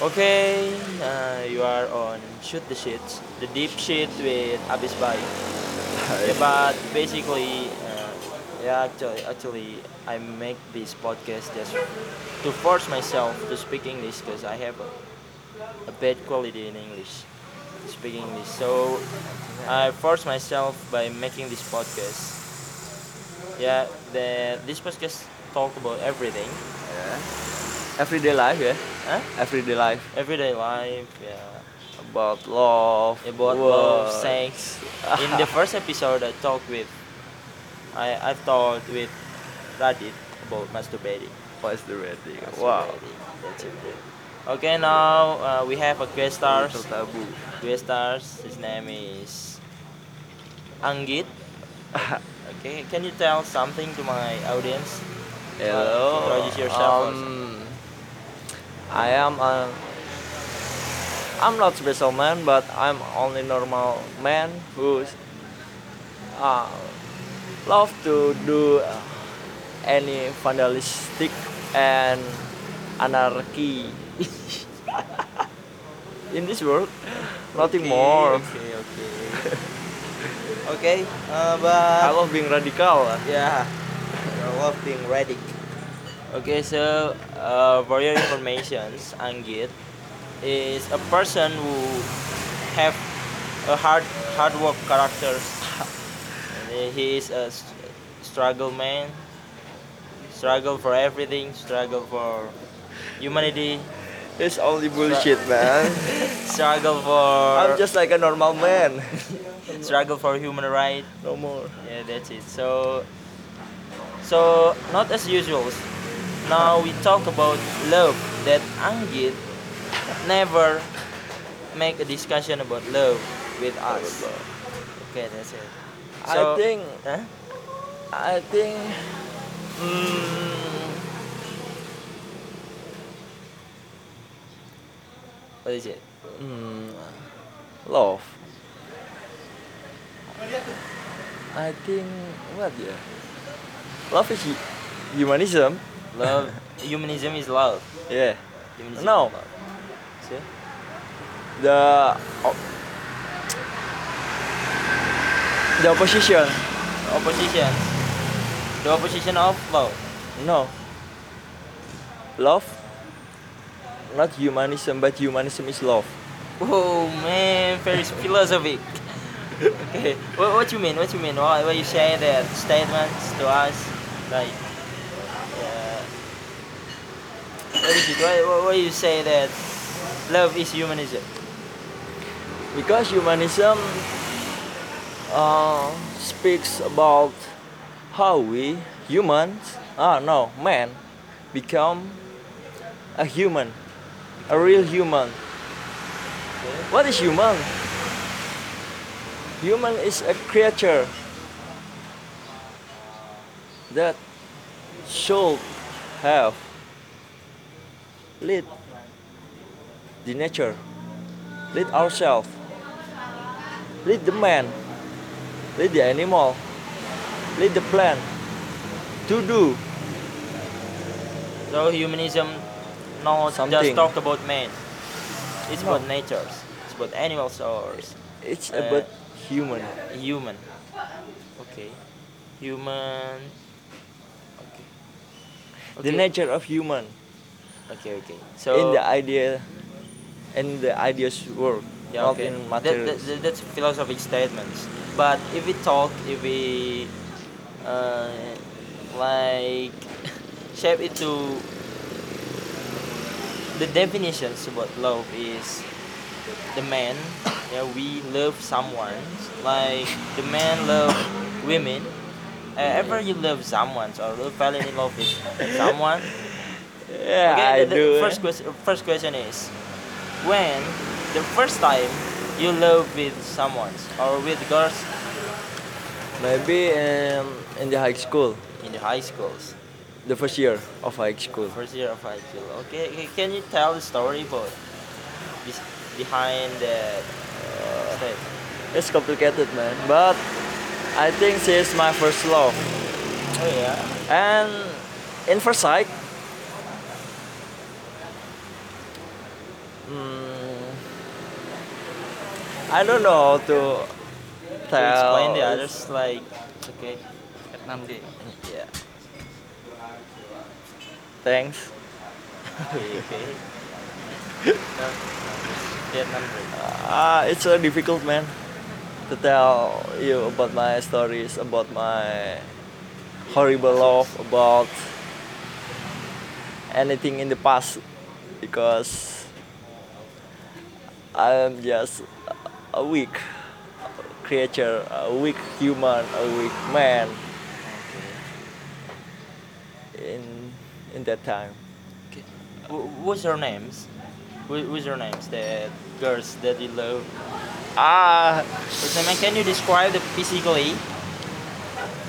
Okay, uh, you are on Shoot the Shit, the deep shit with Abis Bai. Yeah, but basically, uh, yeah, actually, actually, I make this podcast just to force myself to speak English because I have a, a bad quality in English, speaking English. So I force myself by making this podcast. Yeah, the this podcast talk about everything, Yeah. Everyday life, yeah. huh? Everyday life Everyday life, yeah. about love, about love, sex. In the first episode, I talked with, I I talked with Radit about masturbating. The? Wow. That's it. Okay, now uh, we have a guest stars. Guest stars. His name is Anggit. Okay, can you tell something to my audience? Hello. Introduce yourself Um, I am a. I'm not special man, but I'm only normal man who's uh, love to do any vandalistic and anarchy in this world. Nothing Okay, more. Okay, okay. okay, uh, but I love being radical. Yeah, I love being ready. Okay, so uh, for your information, Anggit is a person who have a hard hard work character. He is a struggle man. Struggle for everything. Struggle for humanity. It's only bullshit, man. Struggle for I'm just like a normal man. struggle for human right. No more. Yeah, that's it. So, so not as usual. Now we talk about love. That Anggit never make a discussion about love with us. Okay, that's it. I So- think Huh? I think mm, What is it? mm, love. I think what yeah? Love is hu- humanism. Love. humanism is love. Yeah. Humanism No. is love. See? The oh, the opposition. Opposition. The opposition of love. No. Love. Not humanism, but humanism is love. Oh man, very philosophic. okay, what, what you mean? What you mean? Why, why you say that statements to us like? Uh, what is it? Why, why, you say that love is humanism? because humanism uh, speaks about how we humans ah no man become a human a real human what is human human is a creature that should have lead the nature lead ourselves lead the man, lead the animal, lead the plant to do So humanism not just Something. talk about man. It's No. about nature. It's about animals or it's Uh, about human. human. Okay, human. Okay. The nature of human Okay, okay. So in the idea in the ideas world, Yeah, not okay. in That, that, that- that's philosophic statements. But if we talk, if we uh, like shape it to the definitions about love is the man. Yeah, we love someone. Like the man love women. Uh, ever you love someone or you fell in love with someone? Yeah, Okay, I the, the do. eh. First question, first question is, when the first time you love with someone or with girls Maybe in in the high school, in the high schools, the first year of high school. first year of high school. Okay, can you tell the story about this behind that uh, state? It's complicated, man. But I think she is my first love. Oh yeah. And in first sight, Mm, I don't know how to To tell. explain the others, like okay, Vietnam Day. yeah, Thanks. okay, okay. Vietnam Day. Ah, it's so difficult, man, to tell you about my stories, about my horrible love, about anything in the past, because I'm just a weak creature, a weak human, a weak man in in that time. Okay. What's your names? What's your names? The girls that you love. Ah, man? Can you describe the physically?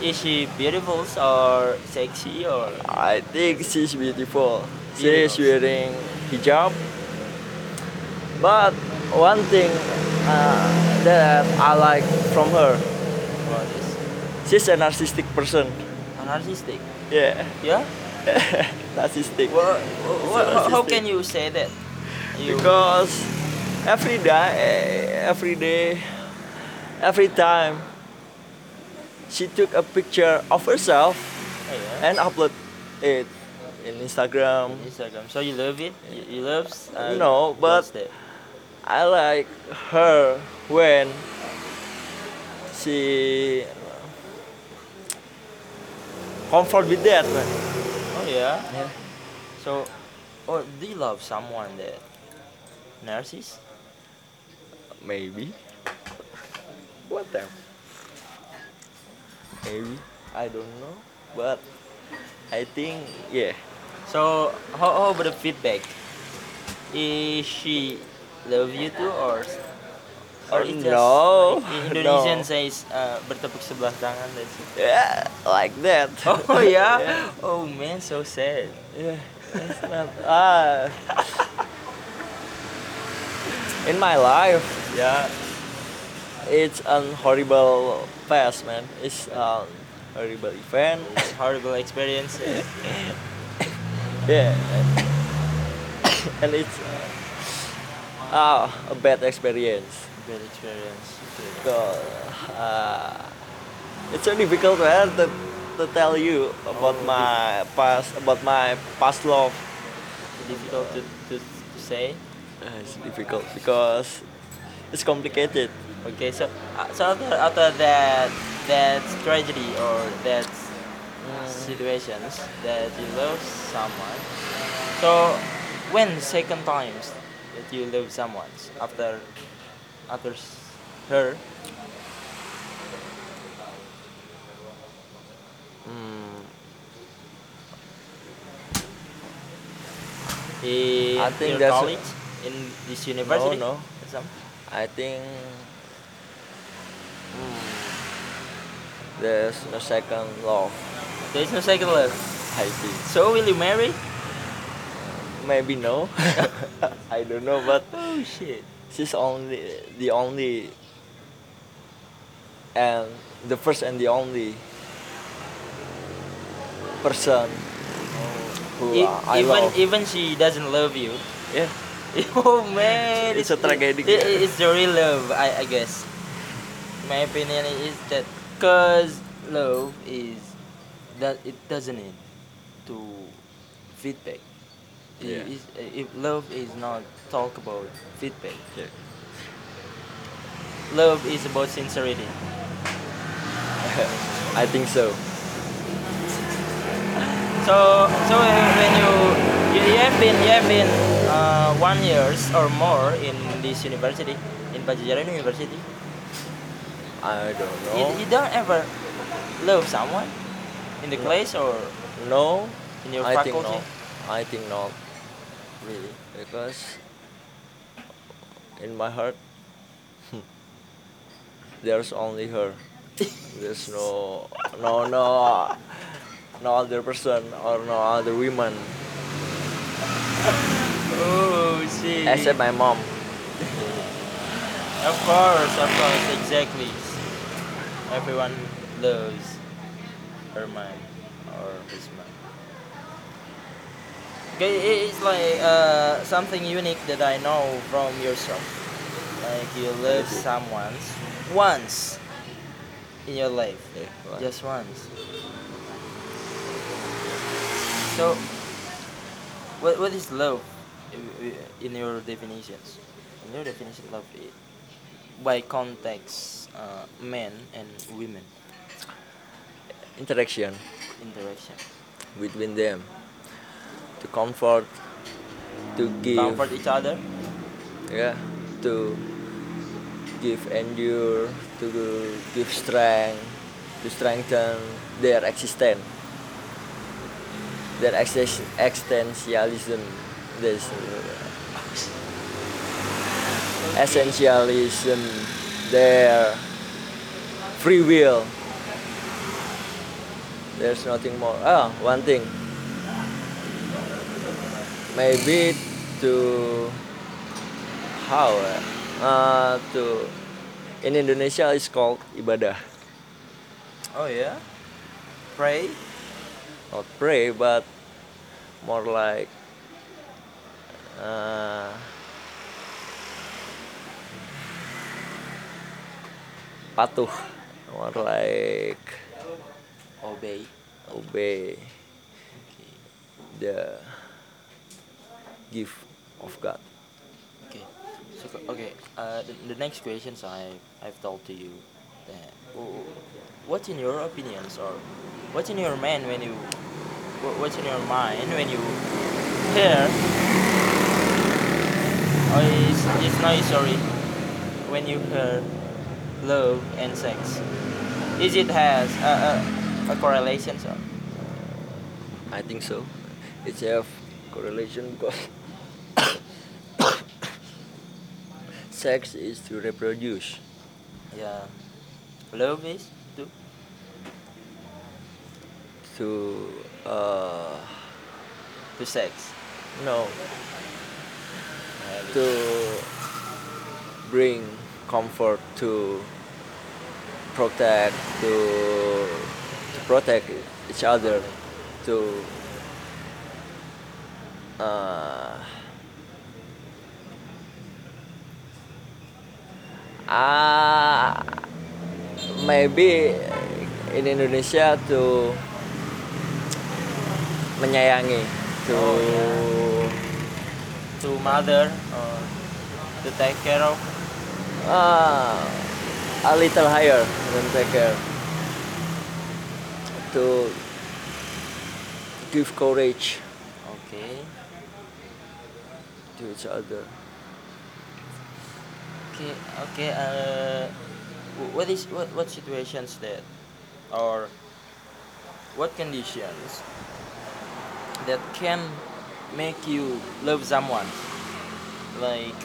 Is she beautiful or sexy or? I think she's beautiful. She's Beautiful. wearing hijab. But one thing uh, that I like from her, What is? she's a narcissistic person. Narcissistic. Yeah, Yeah. narcissistic. Well, So how, how can you say that? You, Because every day, every day, every time, she took a picture of herself Oh, yeah. and upload it in Instagram. Instagram. So you love it? You, you love? Uh, No, but-? I like her when she comfort with that man. Oh yeah. Yeah. So, or do you love someone that narcissist? Maybe. What the? Maybe. I don't know. But I think yeah. So how, how about the feedback? Is she love you too or? Or Oh, it's just no, like Indonesian no. says uh, bertepuk sebelah tangan. That's it. Yeah, like that. Oh yeah? yeah. Oh man, so sad. Yeah, it's not. Ah. In my life, Yeah. it's an horrible past, man. It's a horrible event. It's horrible experience. Yeah. and it's uh, a bad experience. Bad experience. So, uh, it's so difficult, man, to, to tell you about Oh, my past, about my past love. Difficult to, to, to say. Uh, It's difficult because it's complicated. Okay, so uh, so after, after that that tragedy or that situations that you love someone, so when second times you love someone after after her, Mm, in I think your college in this university. no. some- I think mm, there's no second love. There is no second love. I think So will you marry? Maybe no. I don't know, but Oh shit. she's only the only and the first and the only person who E- uh, I even love. even she doesn't love you. yeah, Oh man, It's a tragedy. It, it- it's the real love, I, I guess. My opinion is that cause love is that it doesn't need to feedback. Yeah. is- if love is not talk about feedback. yeah. Love is about sincerity. I think so. So so when you you, you have been you have been uh, one years or more in this university in Padjadjaran University. I don't You, know. you don't ever love someone in the class or No, in your I think faculty? not. I think not. Really, because in my heart, there's only her. There's no, no, no, no other person or no other woman Oh, see. except my mom. Of course, of course, exactly. Everyone loves her mind or his mind. Okay, i- it's like uh, something unique that I know from yourself. Like you love someone once in your life, Yeah, just once. So, what what is love in your definitions? In your definition, love i- by context, uh, men and women interaction interaction. between them comfort to give. Comfort each other. yeah to give endure to give strength to strengthen their existence. Their exist- existentialism. This uh, essentialism. Their free will. There's nothing more. Ah one thing maybe to how uh, to in Indonesia it's called ibadah Oh yeah. Pray. not pray but more like uh, patuh more like Obey. obey the gift of God Okay. So okay. Uh, the, the next questions I I've told to you that what's in your opinions or what's in your mind when you wh- what's in your mind when you hear or is it's not sorry when you hear love and sex is it has a, a, a correlation so I think so. It's have correlation because sex is to reproduce. yeah. Love is too To uh to sex? No. To bring comfort to protect to to protect each other to uh, ah maybe in Indonesia to menyayangi to Oh, to mother or to take care of? Uh, a little higher than take care. To give courage. Okay. To each other okay okay uh what is what what situations that or what conditions that can make you love someone? Like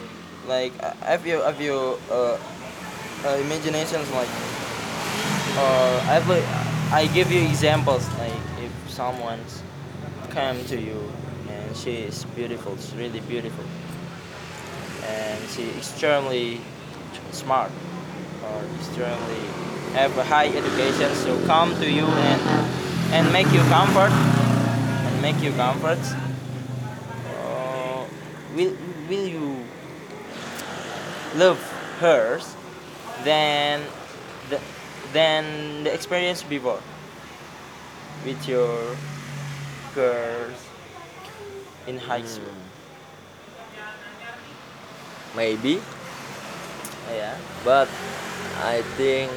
like uh, have you have you uh, uh imaginations like or I will I give you examples like if someone's come to you and she is beautiful, she's really beautiful, and she extremely smart or extremely have a high education, so come to you and and make you comfort and make you comfort. Uh, will will you love hers than the than the experience before with your girls in high school. Maybe Yeah. but I think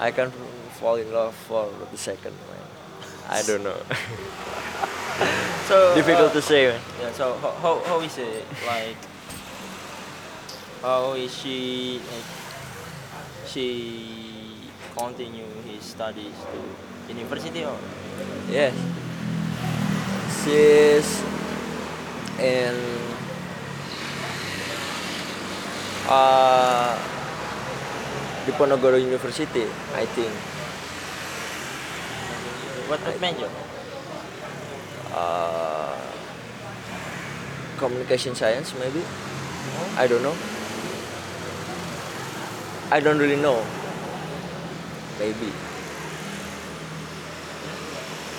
I can fall in love for the second man I don't know So difficult uh, to say man. Yeah. So how, how how is it like? How is she like? She continue his studies to university or? Yes. She's in uh, Diponegoro University, I think. What what major? Uh, communication science, maybe. I don't know. I don't really know. Maybe.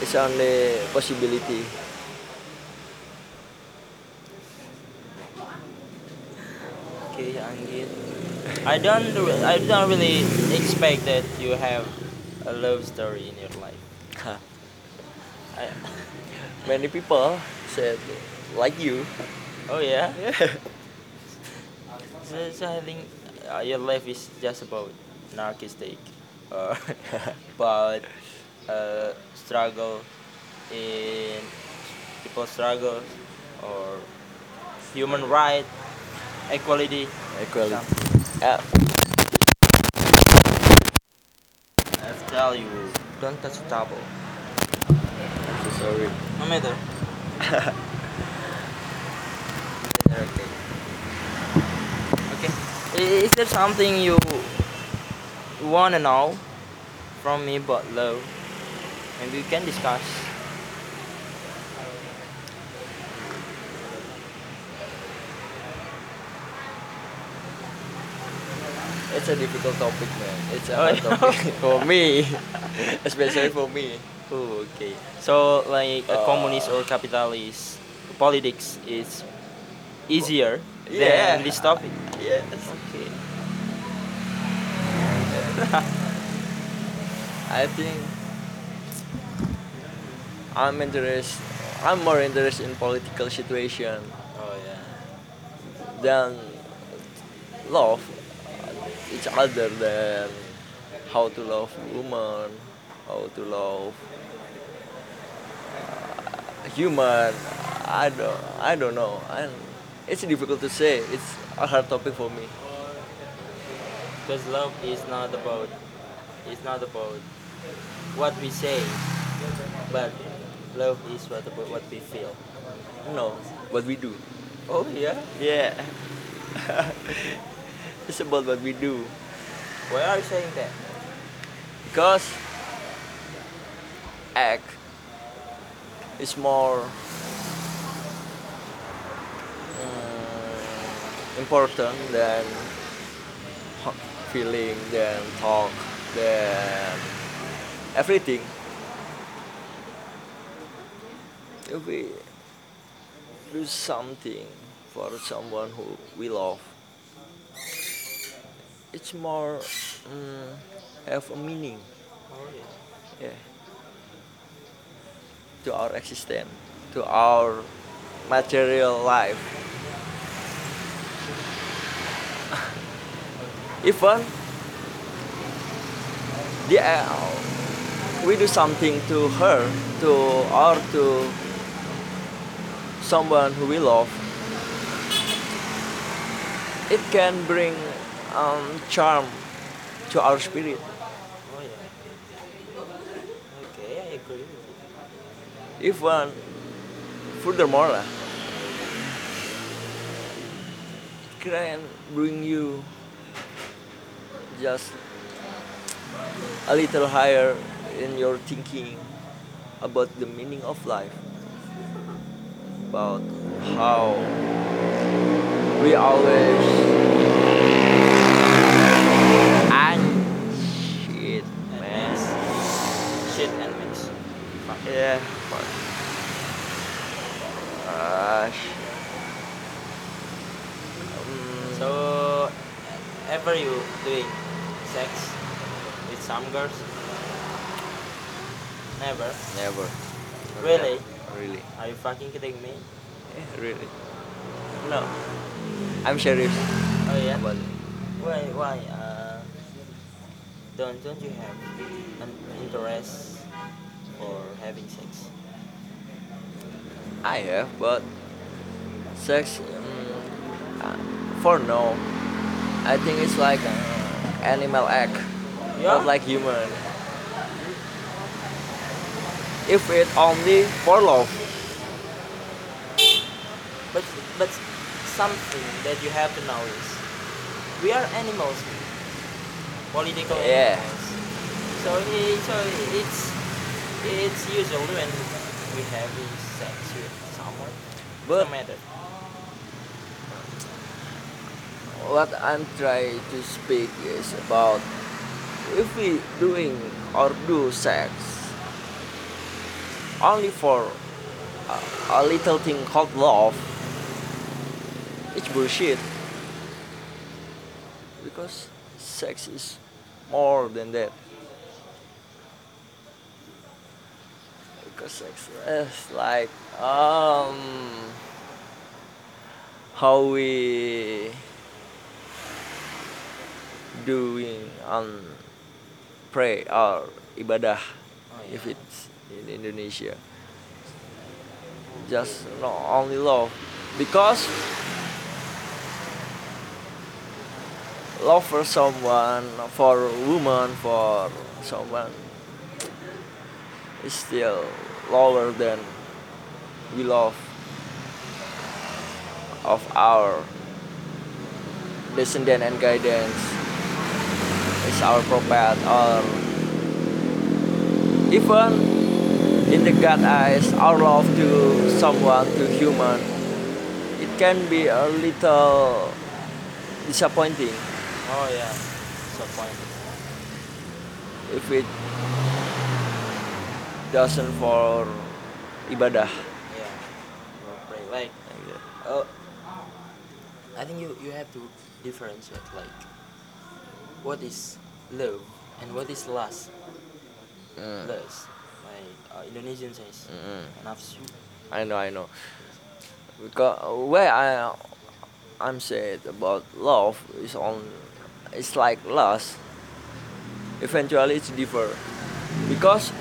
It's only possibility. Anggit. I don't I don't really expect that you have a love story in your life. I, Many people said like you. oh yeah. Yeah. So, so I think uh, your life is just about narcissistic or about uh, struggle in people struggle or human right equality Equality. something. Yeah. I tell you don't touch the table I'm so sorry. no matter okay okay is there something you wanna know from me but love maybe we can discuss It's a difficult topic, man. It's a Oh, hard topic for me, especially for me. Oh, okay. So, like a Uh, communist or capitalist politics is easier Yeah. than this topic. Yes. Okay. I think I'm interested. I'm more interested in political situation Oh yeah. than love each other than how to love woman, how to love uh, human. I don't. I don't know. I, it's difficult to say. It's a hard topic for me. Because love is not about it's not about what we say, but love is what about what we feel. No, what we do. Oh yeah. Yeah. it's about what we do. Why are you saying that? because act is more mm, important than feeling than talk than everything if we do something for someone who we love it's more mm, have a meaning. Oh yeah. yeah. To our existence to our material life. Even the uh, we do something to her to or to someone who we love it can bring um, charm to our spirit Oh yeah. Okay, I agree you. even furthermore lah, can bring you just a little higher in your thinking about the meaning of life about how we always and shit man Shit and mix. Fuck. yeah fuck. Um, So, ever you doing sex with some girls? Never. never Really? really Are you fucking kidding me? Yeah, really no I'm serious Oh yeah. it. Why? Why? Uh, don't don't you have an interest for having sex? I have but sex um, uh, for no I think it's like an animal act Yeah. not like human if it only for love But but something that you have to know is we are animals, political Yeah. animals. So it, so it's it's usual when we have sex with someone. but no matter. What I'm trying to speak is about if we doing or do sex only for a, a little thing called love, it's bullshit. Because sex is more than that. Because sex is like um how we doing on pray or ibadah Oh, if yeah. it's in Indonesia. Just not only love because love for someone, for woman, for someone is still lower than we love of our descendant and guidance is our prophet or even in the God eyes our love to someone to human it can be a little disappointing Oh yeah. Disappointed. if it doesn't for ibadah Yeah. Pray. Like uh, I think you you have to differentiate like what is love and what is lust. Mm. Lust. Like uh, Indonesian says Mm. nafsu. I know, I know. Because where I I'm said about love is on it's like lust. Eventually it's differ because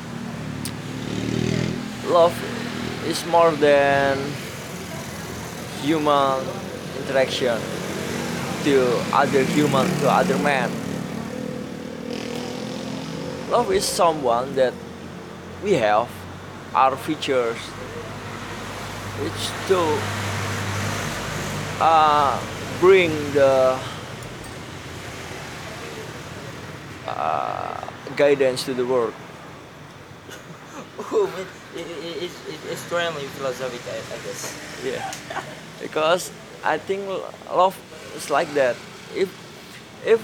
love is more than human interaction to other human to other man. Love is someone that we have our features which to uh, bring the uh, guidance to the world. Oh it, it, it, it, it's extremely philosophical, I, I guess. Yeah, because I think love is like that. If if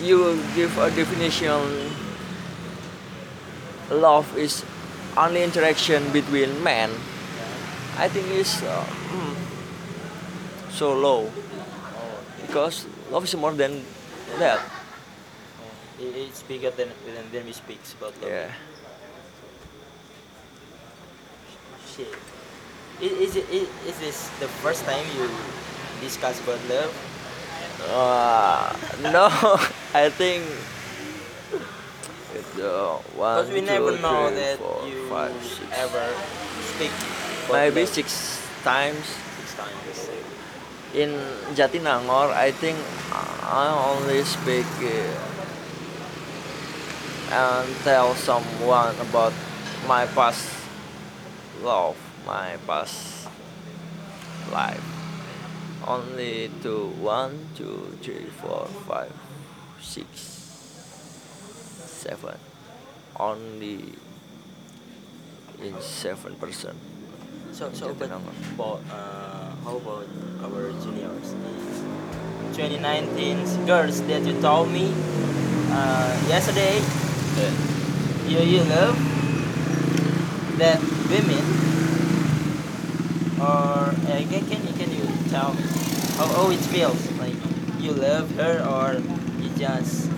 you give a definition, love is only interaction between men. I think it's uh, mm, so low Oh, because love is more than that. it's bigger than than, than we speak about love. Yeah. Shit. Is, is, it, is, is this the first time you discuss about love? Uh, no, I think it's uh, one, Because we two, never know three, that four, you five, six. ever speak maybe six times. six times. In Jatinangor, I think I only speak uh, and tell someone about my past love, my past life. Only to one, two, three, four, five, six, seven. Only in seven percent. So, so but about, uh, how about our juniors? The 2019 girls that you told me uh, yesterday, you, you love that women or uh, can, can you can you tell me how, how it feels like you love her or you just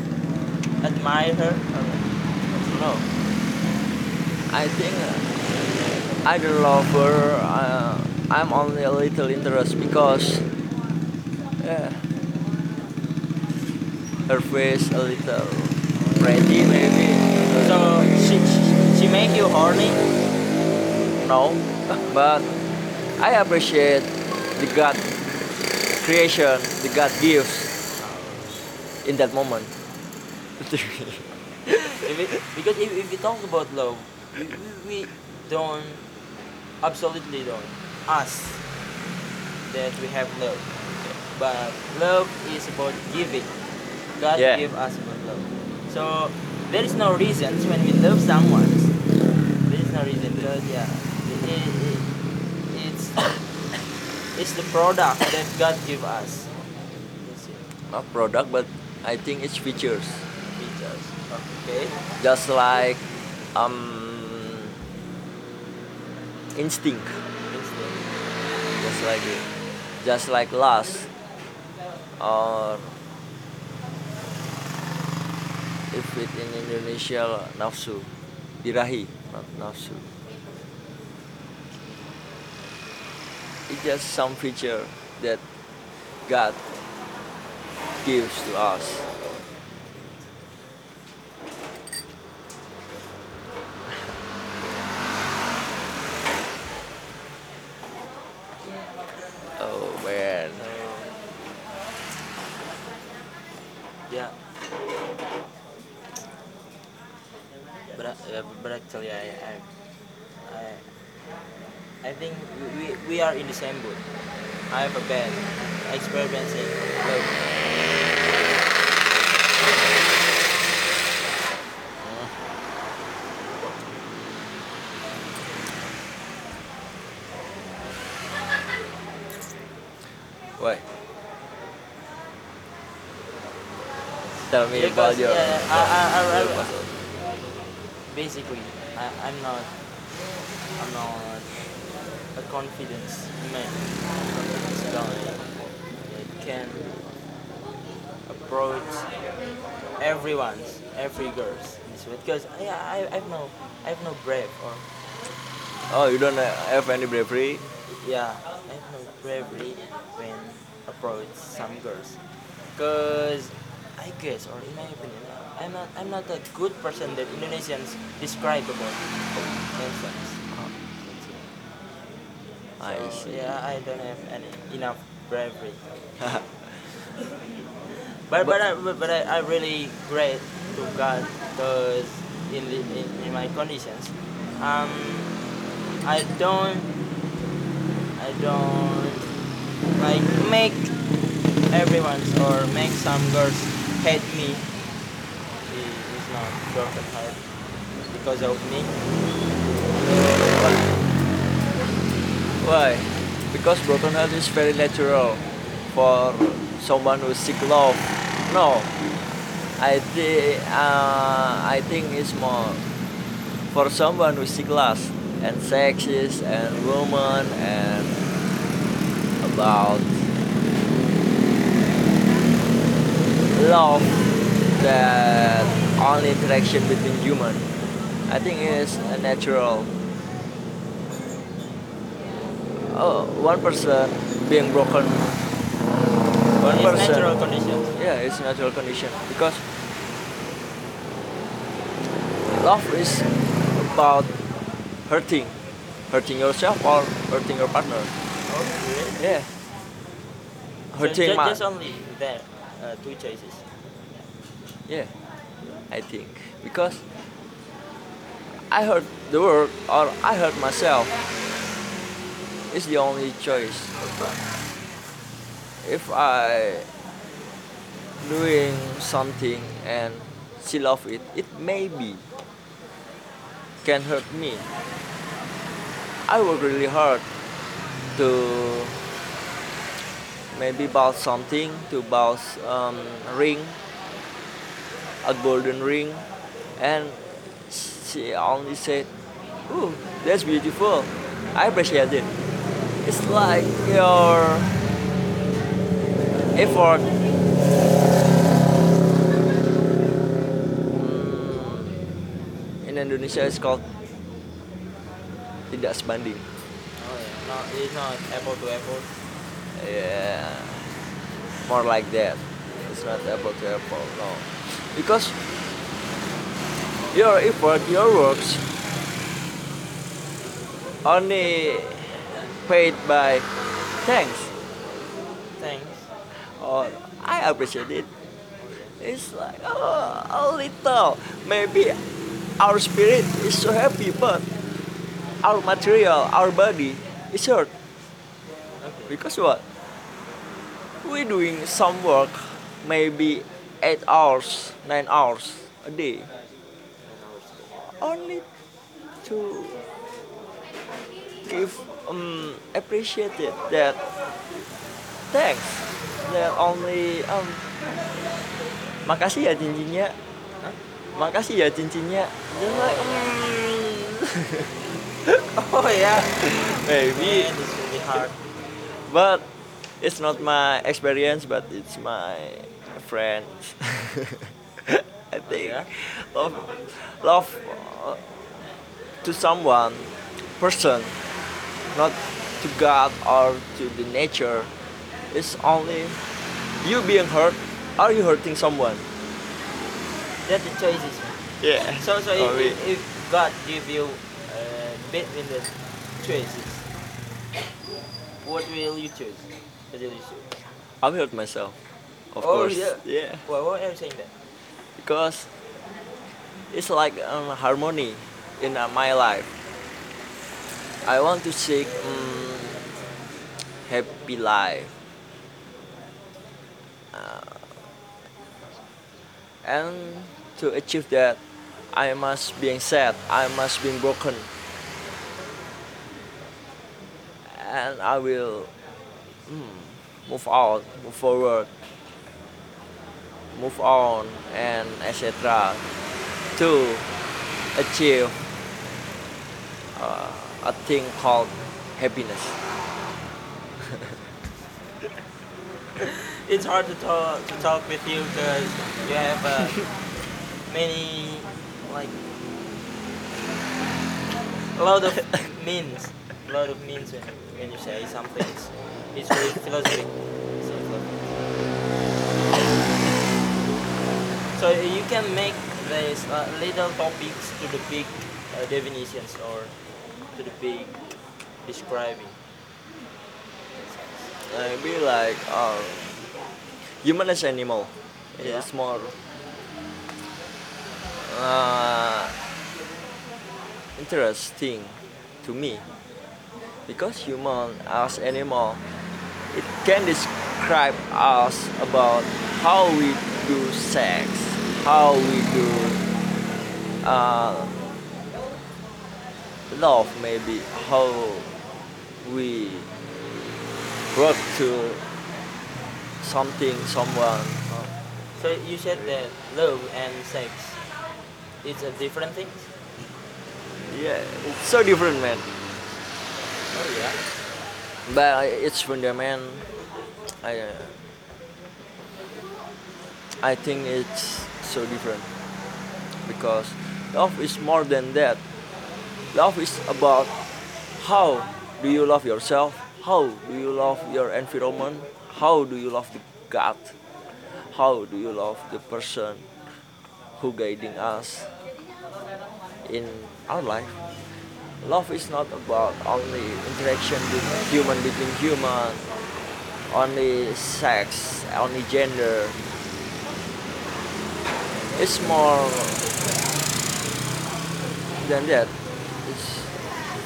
admire her or No. I think uh, I don't love her. Uh, I'm only a little interest because yeah, her face a little pretty maybe. so she, she, she make you horny no, but I appreciate the God creation, the God gives in that moment. If it- because if, if we talk about love, we, we, we don't, absolutely don't ask that we have love. But love is about giving. God Yeah. give us about love. So there is no reasons when we love someone. There is no reason because yeah, it, it, it, it's it's the product that God give us. Not product, but I think it's features. Features. Okay. just like um instinct, Instinct. just like it, just like lust, or if it in Indonesia nafsu, birahi, not nafsu. It's just some feature that God gives to us. Oh man. So, yeah. But uh, yeah, but actually, I I I, I think we, we- we are in the same boat. I have a bad experiencing love. Why? Tell me Because, about your. yeah, I- I- I- I- Basically, I, I'm not I'm not a confidence man, confidence guy that can approach everyone, every girls this way. Because yeah, I, I have no I have no brave or Oh, you don't have any bravery? yeah, I have no bravery when approach some girls. Cause I guess, or in my opinion, I'm not I'm not a good person that Indonesians describe about themselves. I So, see. Yeah, I don't have any enough bravery. But but I, but, but I, I really great to God because in, the, in in my conditions, um, I don't I don't like make everyone or make some girls hate me. It is not broken heart because of me. Why? Because broken heart is very natural for someone who seek love. No, I think uh, I think it's more for someone who seek lust and sexes and woman and about love that only interaction between human. I think it's a natural oh, one person being broken. One It's person. natural conditions. yeah it's natural condition. Because love is about hurting. Hurting yourself or hurting your partner. Really? yeah. So hurting my just only there, uh, two choices. yeah i think. Because i hurt the world or i hurt myself it's the only choice if I doing something and she love it, it maybe can hurt me. I work really hard to maybe buy something to buy um, ring, a golden ring, and she only said, "Ooh, that's beautiful. I appreciate it." It's like your effort. Hmm, in Indonesia it's called tidak sebanding. Oh yeah, no, it's not apple to apple. yeah. More like that. It's not apple to apple no. Because your effort your works only paid by thanks Thanks. or I appreciate it. It's like oh, a little. Maybe our spirit is so happy, but our material, our body is hurt because what? We doing some work, maybe eight hours, nine hours a day, only to give um appreciated that. Thanks. That only um makasih ya cincinnya. Makasih ya cincinnya. Just like mm. Oh yeah. maybe Man, it's really hard. but it's not my experience but it's my friends. I think. Yeah? love love uh, to someone person not to god or to the nature It's only you being hurt are you hurting someone That's the choices. yeah So so if, if God give you uh, between the choices, what will you choose? What will you choose? I'll hurt myself of Oh, course yeah. yeah Why, why are you saying that? because it's like um, harmony in uh, my life. I want to seek um, happy life, uh, and to achieve that, I must be sad. I must be broken, and I will mm, move out, move forward move on and etc to achieve uh, a thing called happiness It's hard to talk to talk with you because you have uh, many like a lot of means, a lot of means when, when you say something. It's, it's very philosophic. So, so you can make these uh, little topics to the big uh, definitions or to the big describing. maybe like uh, human as animal Yeah. it's more uh, interesting to me because human as animal it can describe us about how we do sex how we do uh, love maybe how we work to something someone uh, So you said that love and sex is a different thing? yeah it's so different man Oh yeah. but it's fundament I uh, I think it's so different because love is more than that love is about how do you love yourself? How do you love your environment? How do you love the God? How do you love the person who guiding us in our life? Love is not about only interaction with human between human only sex only gender. It's more than that it's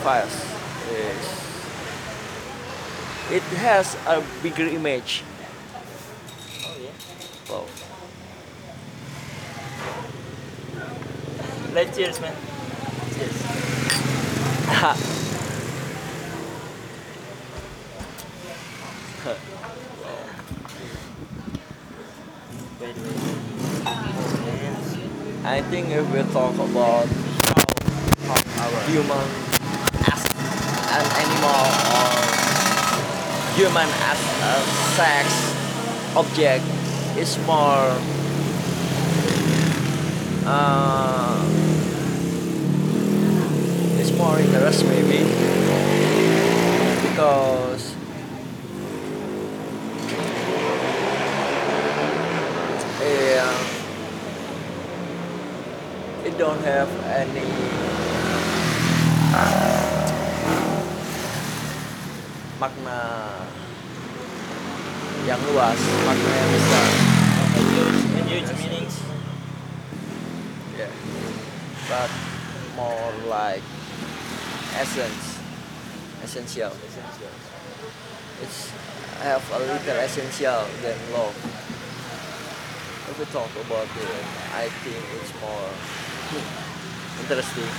fast it's, it has a bigger image Oh yeah. wow. Let's cheers, man. Cheers. Wait. I think if we talk about human as an animal or human as a sex object is more uh, it's more interest maybe. Because it don't have any makna yang luas, makna yang besar. and huge, and huge meanings. Yeah. But more like essence, essential. Essential. It's have a little essential than love. If we talk about it, I think it's more interesting.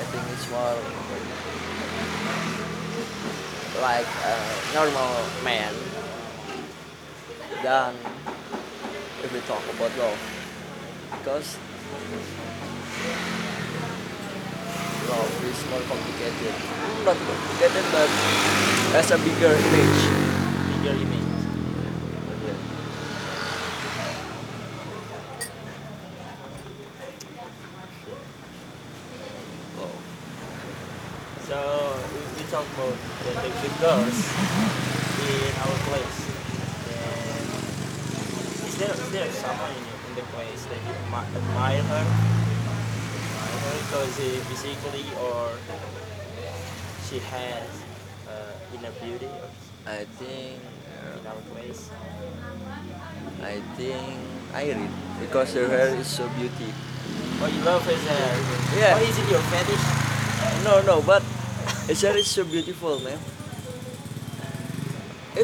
I think it's more like a normal man than if we talk about love. Because love is more complicated. Hmm, not complicated, but has a bigger image. Bigger image. Oh. So we, we talk about the, the, the girls in our place. And is there is there someone in, in the place that you admire her? Admire her because uh, physically or she has uh, inner beauty I think in our place? I think Irene because her hair is so beauty. Oh, you love his hair? Yeah. Oh, is it your fetish? No, no, but his hair is so beautiful, man.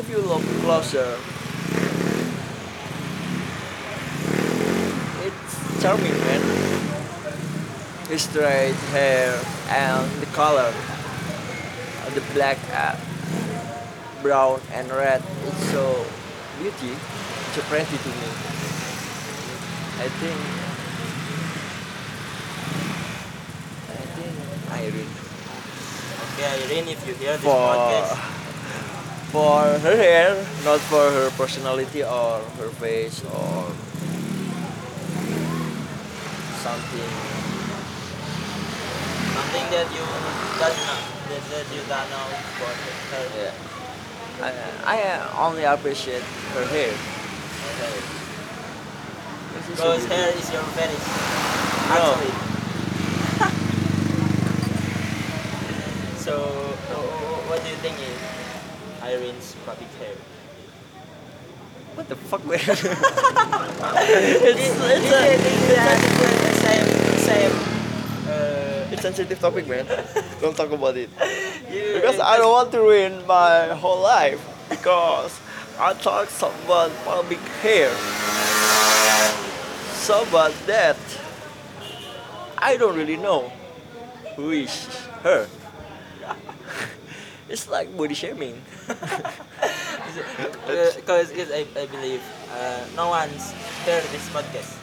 If you look closer, it's charming, man. His straight hair and the color, the black, uh, brown and red, it's so beauty, so pretty to me. I think, I think Irene. Okay, Irene, if you hear this for podcast, for her hair, not for her personality or her face or something. something that you does not that, that you don't know about her. Yeah. I, I only appreciate her hair. Okay. This so Because hair is your fetish. No. Actually. so, wh- wh- what do you think is Irene's pubic hair? What the fuck, man? it's, it's, it's, a, it's same, same. Uh, it's sensitive topic, man. Don't talk about it. Because I don't want to ruin my whole life. Because I talk about public hair. So about that, I don't really know who is her. It's like body shaming. Because I, I believe uh, no one's heard this podcast.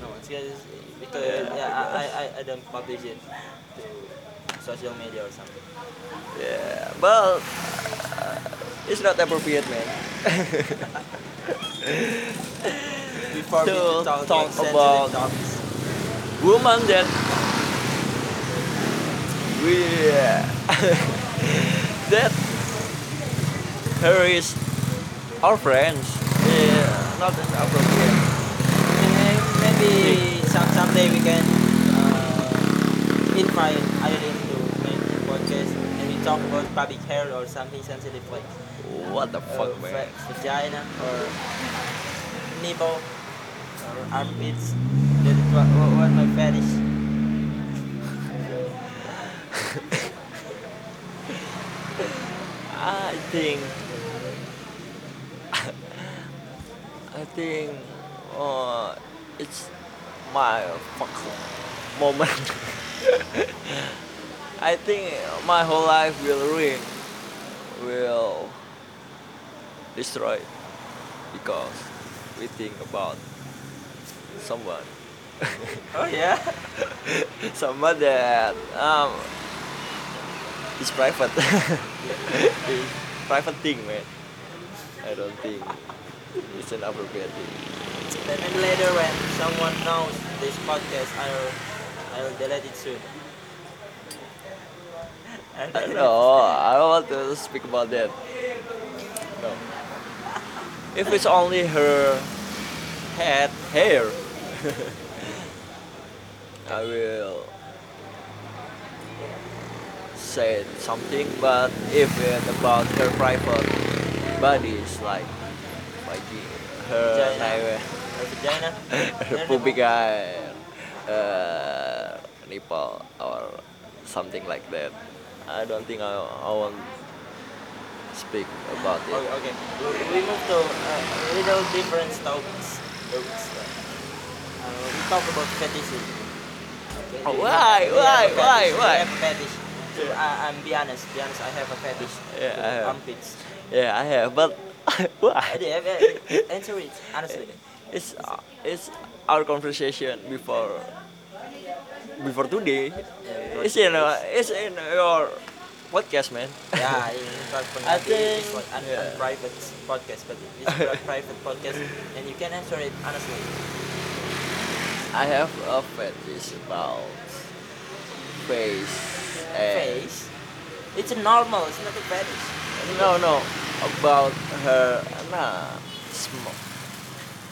No one's because because yeah, I, I, I don't publish it to social media or something. Yeah, but uh, it's not appropriate, man. Before we To talk, talk sensitive about- topics. woman that we that her is our friends yeah not appropriate May- Maybe some someday we can uh, invite Irene to make a podcast and we talk about public hair or something sensitive like what the uh, fuck man vagina or nipple or armpits. That's what, what, what my fetish. I think I think uh, it's my fuck moment. I think my whole life will ruin, will destroy because we think about someone, Oh yeah. someone that um is private, private thing, man. I don't think it's an appropriate thing. Then later when someone knows this podcast, I'll I'll delete it soon. Delete it. No, I don't want to speak about that. No. If it's only her head hair, I will say something. But if it's about her private body, it's like like her Vagina. Her vagina. her pubic hair, uh, nipple, or something like that. I don't think I, I want speak about it. Okay, okay. We, move to uh, a little different topics. Uh, we talk about fetishes. Okay. Oh, why, why, why, why? We have a fetish. So I, I'm be honest, be honest. I have a fetish. Yeah, I have. Armpits. Yeah, I have, but why? I do have a- Answer it honestly. It's uh, it's our conversation before before today. Yeah, It's in uh, it's in your podcast, man. yeah, in Cosmo I it's think- like an, yeah. a private podcast, but it's a private podcast, and you can answer it honestly. I have a fetish about face and Face, it's a normal. It's not a fetish. no no about her nah sm-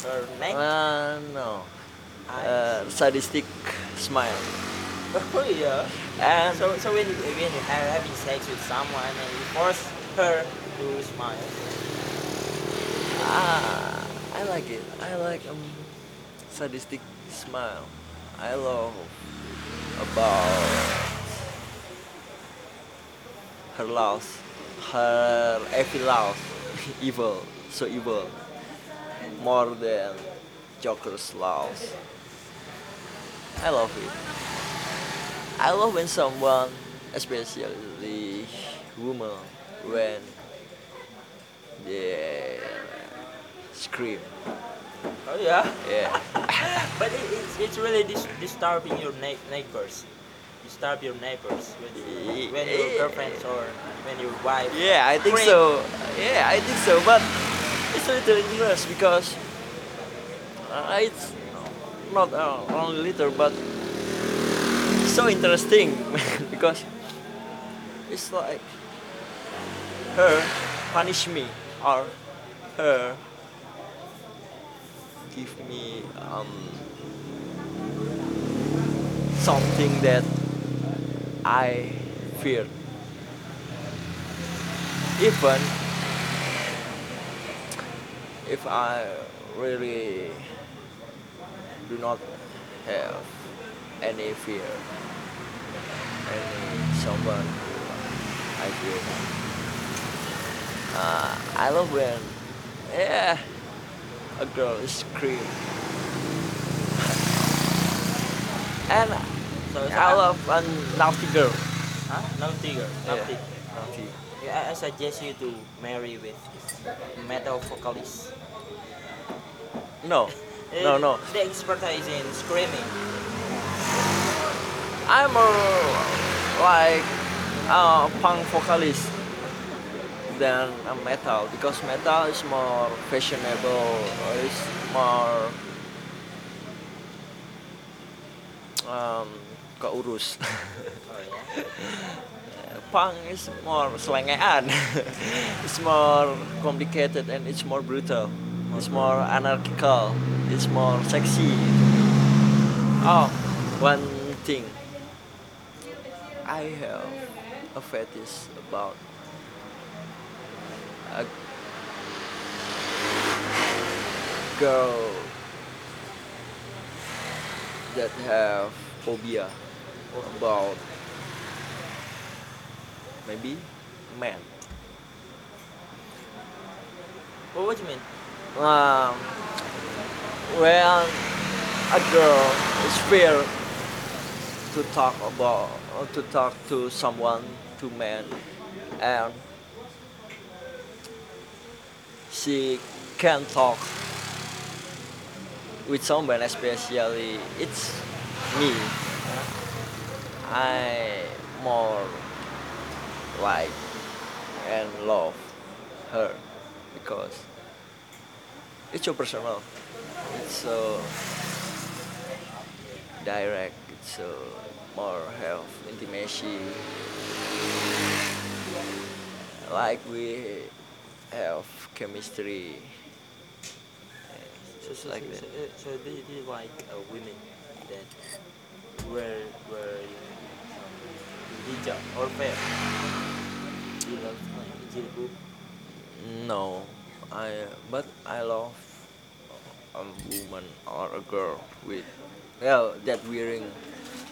Her neck. uh, no eyes. uh, sadistic smile oh yeah. and So so when you, when you are having sex with someone and you force her to smile, ah, I like it I like um sadistic smile I love about her laugh her evil laugh evil so evil. More than Joker's laugh I love it. I love when someone especially woman when they scream. Oh yeah. yeah. But it, it's, it's really dis- disturbing your na- neighbors. Disturb your neighbors when, you, when your Yeah. girlfriends or when your wife. Yeah, I think Creep. so. Yeah, I think so. But it's a little dangerous because uh, it's not uh, only little, but so interesting because it's like her punish me or her give me um, something that I fear even if I really do not have any fear, any someone I fear. Uh, I love when, yeah, a girl scream, and So, I love a naughty girl. Huh? Naughty girl. Yeah. Naughty. Naughty. Yeah, I suggest you to marry with metal vocalist. No, no, no. The expertise in screaming. I'm a like a punk vocalist than a metal because metal is more fashionable, is more um, keurus. Punk is more selengean. it's more complicated and it's more brutal. It's more anarchical. It's more sexy. Oh, one thing. I have a fetish about a girl that have phobia about maybe man. Well, what do you mean? Um, when a girl is fear to talk about to talk to someone to man and she can talk with someone especially it's me I more like and love her because it's so personal it's so direct it's so more have intimacy like we have chemistry Just Like that. so, uh, so they, they like uh, women that wear wear um, hijab or fair. You love jilbab. no I but I love a woman or a girl with well that wearing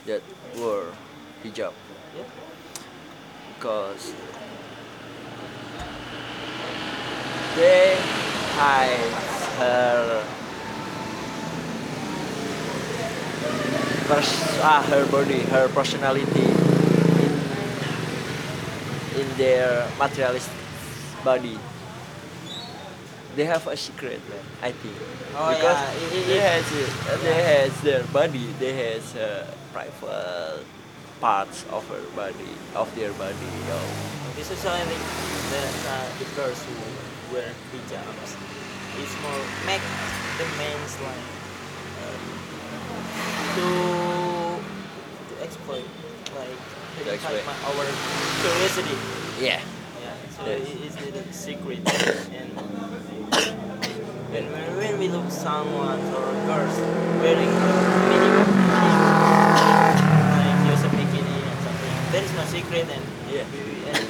that wear hijab Yeah. because they hide her pers- ah, her body, her personality in, in their materialist body. They have a secret, man. I think Oh, because yeah, it- it- they has it, they has their body, they has uh, private parts of her body, of their body. You know. This is why I think that uh, the girls who wear hijabs is more make the men's like to to exploit like to To exploit. exploit my, our curiosity. Yeah. Yeah, so Yes. it is the secret. and when, when, when we look someone or girls wearing minimum like use a bikini and something, that is no secret and Yeah. we- and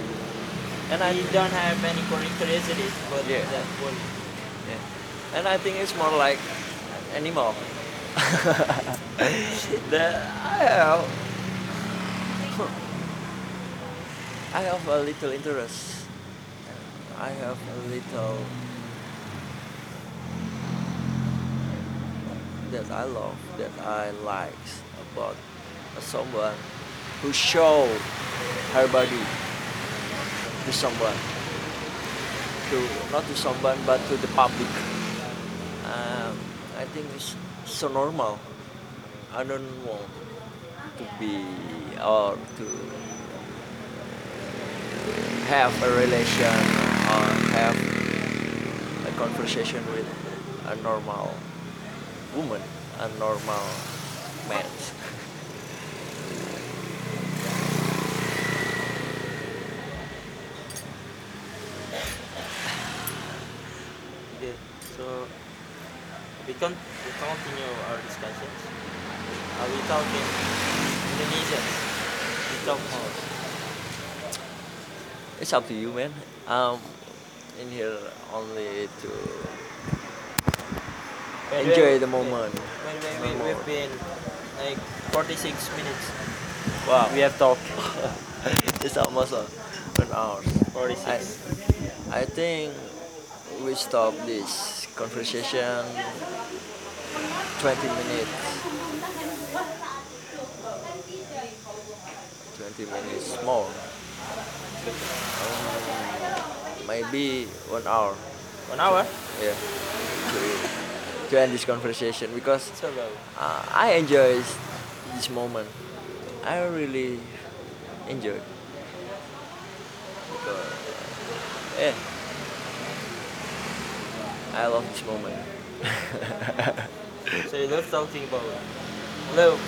And I don't have any curi- curiosity about Yeah. that one. Yeah. And I think it's more like animal. That I have I have a little interest. I have a little that I love, that I like about someone who show her body to someone to not to someone but to the public. Um, I think it's so normal. I don't want to be or to have a relation or have a conversation with a normal woman, a normal man. Okay, so we can we continue our discussions. Are we talking Indonesians. We talk more. It's up to you, man. Um, in here only to enjoy the moment. By the way, No we, more. we've been like 46 minutes. Wow, We have talked it's almost a, an hour. 46. I, I think we stop this conversation 20 minutes. 20 minutes more. Um, maybe one hour. One hour? Yeah. To, end this conversation because uh, I enjoy this moment. I really enjoy. Because, yeah, I love this moment. So you love talking about love,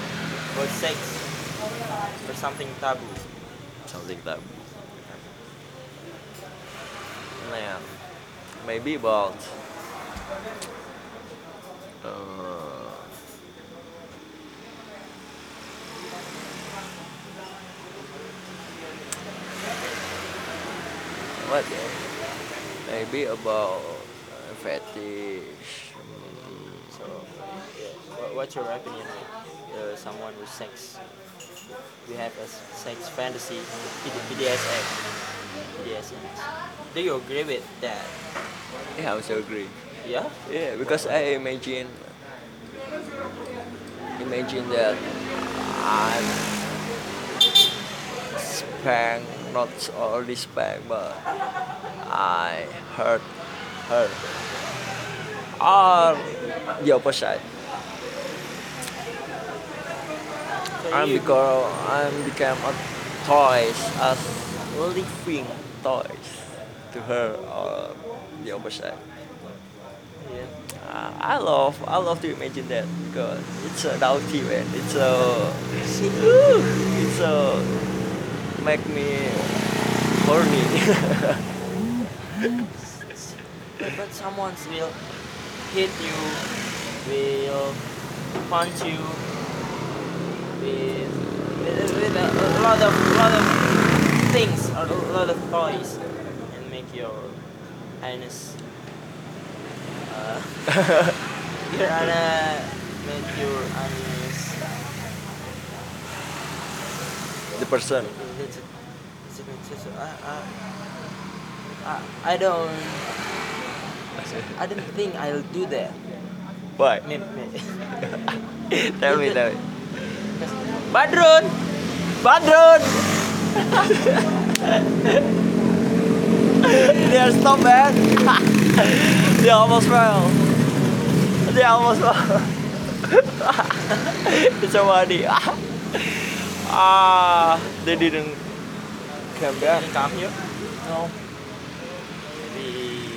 about sex, or something taboo. Something that. Nah, maybe about. Uh, what? Maybe about fetish. So, yeah. What, what's your opinion uh, someone with sex? We have a sex fantasy, BD- BDSM. BDSM. Do you agree with that? Yeah, I also agree. Yeah? Yeah, because I imagine imagine that I'm spanked, not only spanked, but I hurt her. Or the opposite. So I'm you- because I'm become a toys as living toys to her or the opposite. Yeah. Uh, I love I love to imagine that because it's a naughty man. It's a it's a make me horny. But, but someone will hit you, will punch you with, with, with a, a lot of lot of things a lot of toys and make your anus uh, your anus make your anus the person. I, I, don't I don't think I'll do that. Why? Maybe. tell me, tell me. Badrun, Badrun. They stop man. they almost fell. They almost fell. it's so funny. Ah, they didn't come back. You come here? No. Maybe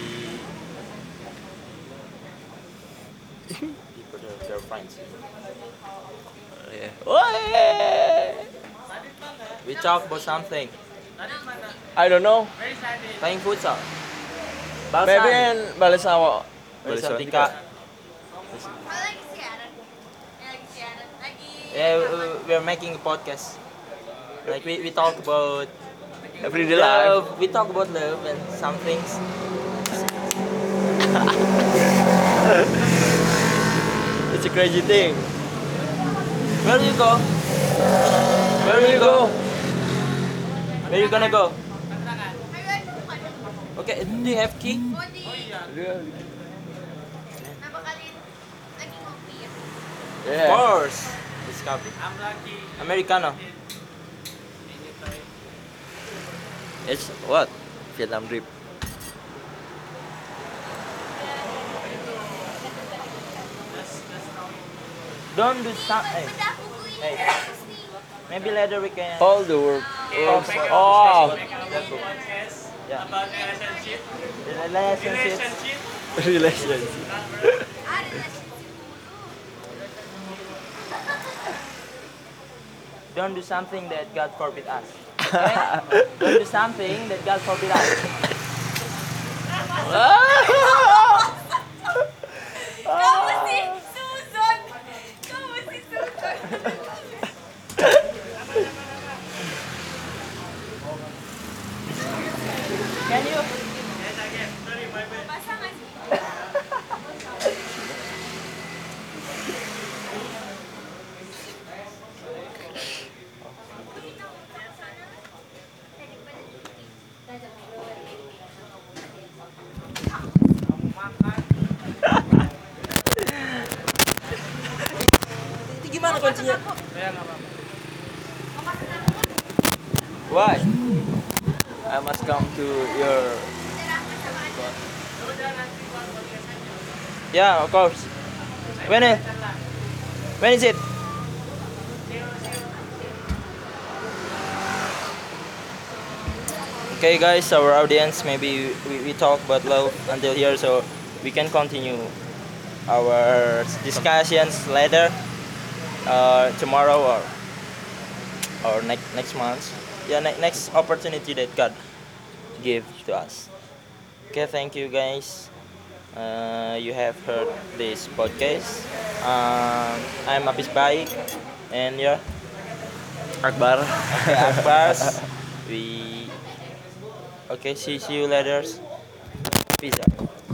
people friends. We talk about something. I don't know. Playing futsal. Maybe in. Balsan Tika. lagi siaran. Ya, lagi siaran. Lagi. Yeah, we- are making a podcast. Like we, we talk about Everyday life. love. We talk about love and some things. It's a crazy thing. Where do you go? Where will you go? Where you gonna go? Okay, do you have key? Body. Napakalin. Naging kopi. Of Yeah. course. It's coffee. Americano. It's what? Vietnam drip. Don't do some. Hey, Madako ko yun. Hey. maybe later we can. All the work. Oh, Oh, Yeah. Relationships. relationship. Relasyon siguro. Don't do something that God forbid us. Okay? Don't do something that God forbid us. Kamu si Susan! Kamu si Susan! Can you? Basa nga si Itu gimana kuncinya? Why? I must come to your. Yeah, of course. When is, when is it? Okay, guys, our audience, maybe we, we talk about love until here, so we can continue our discussions later, uh, tomorrow or or next next month. Yeah, ne- next opportunity that God give to us. Okay, thank you, guys. Uh, you have heard this podcast. Um, I'm Apis Baik, and you're Akbar. okay, Akbars. we okay. See, see you later. Peace out.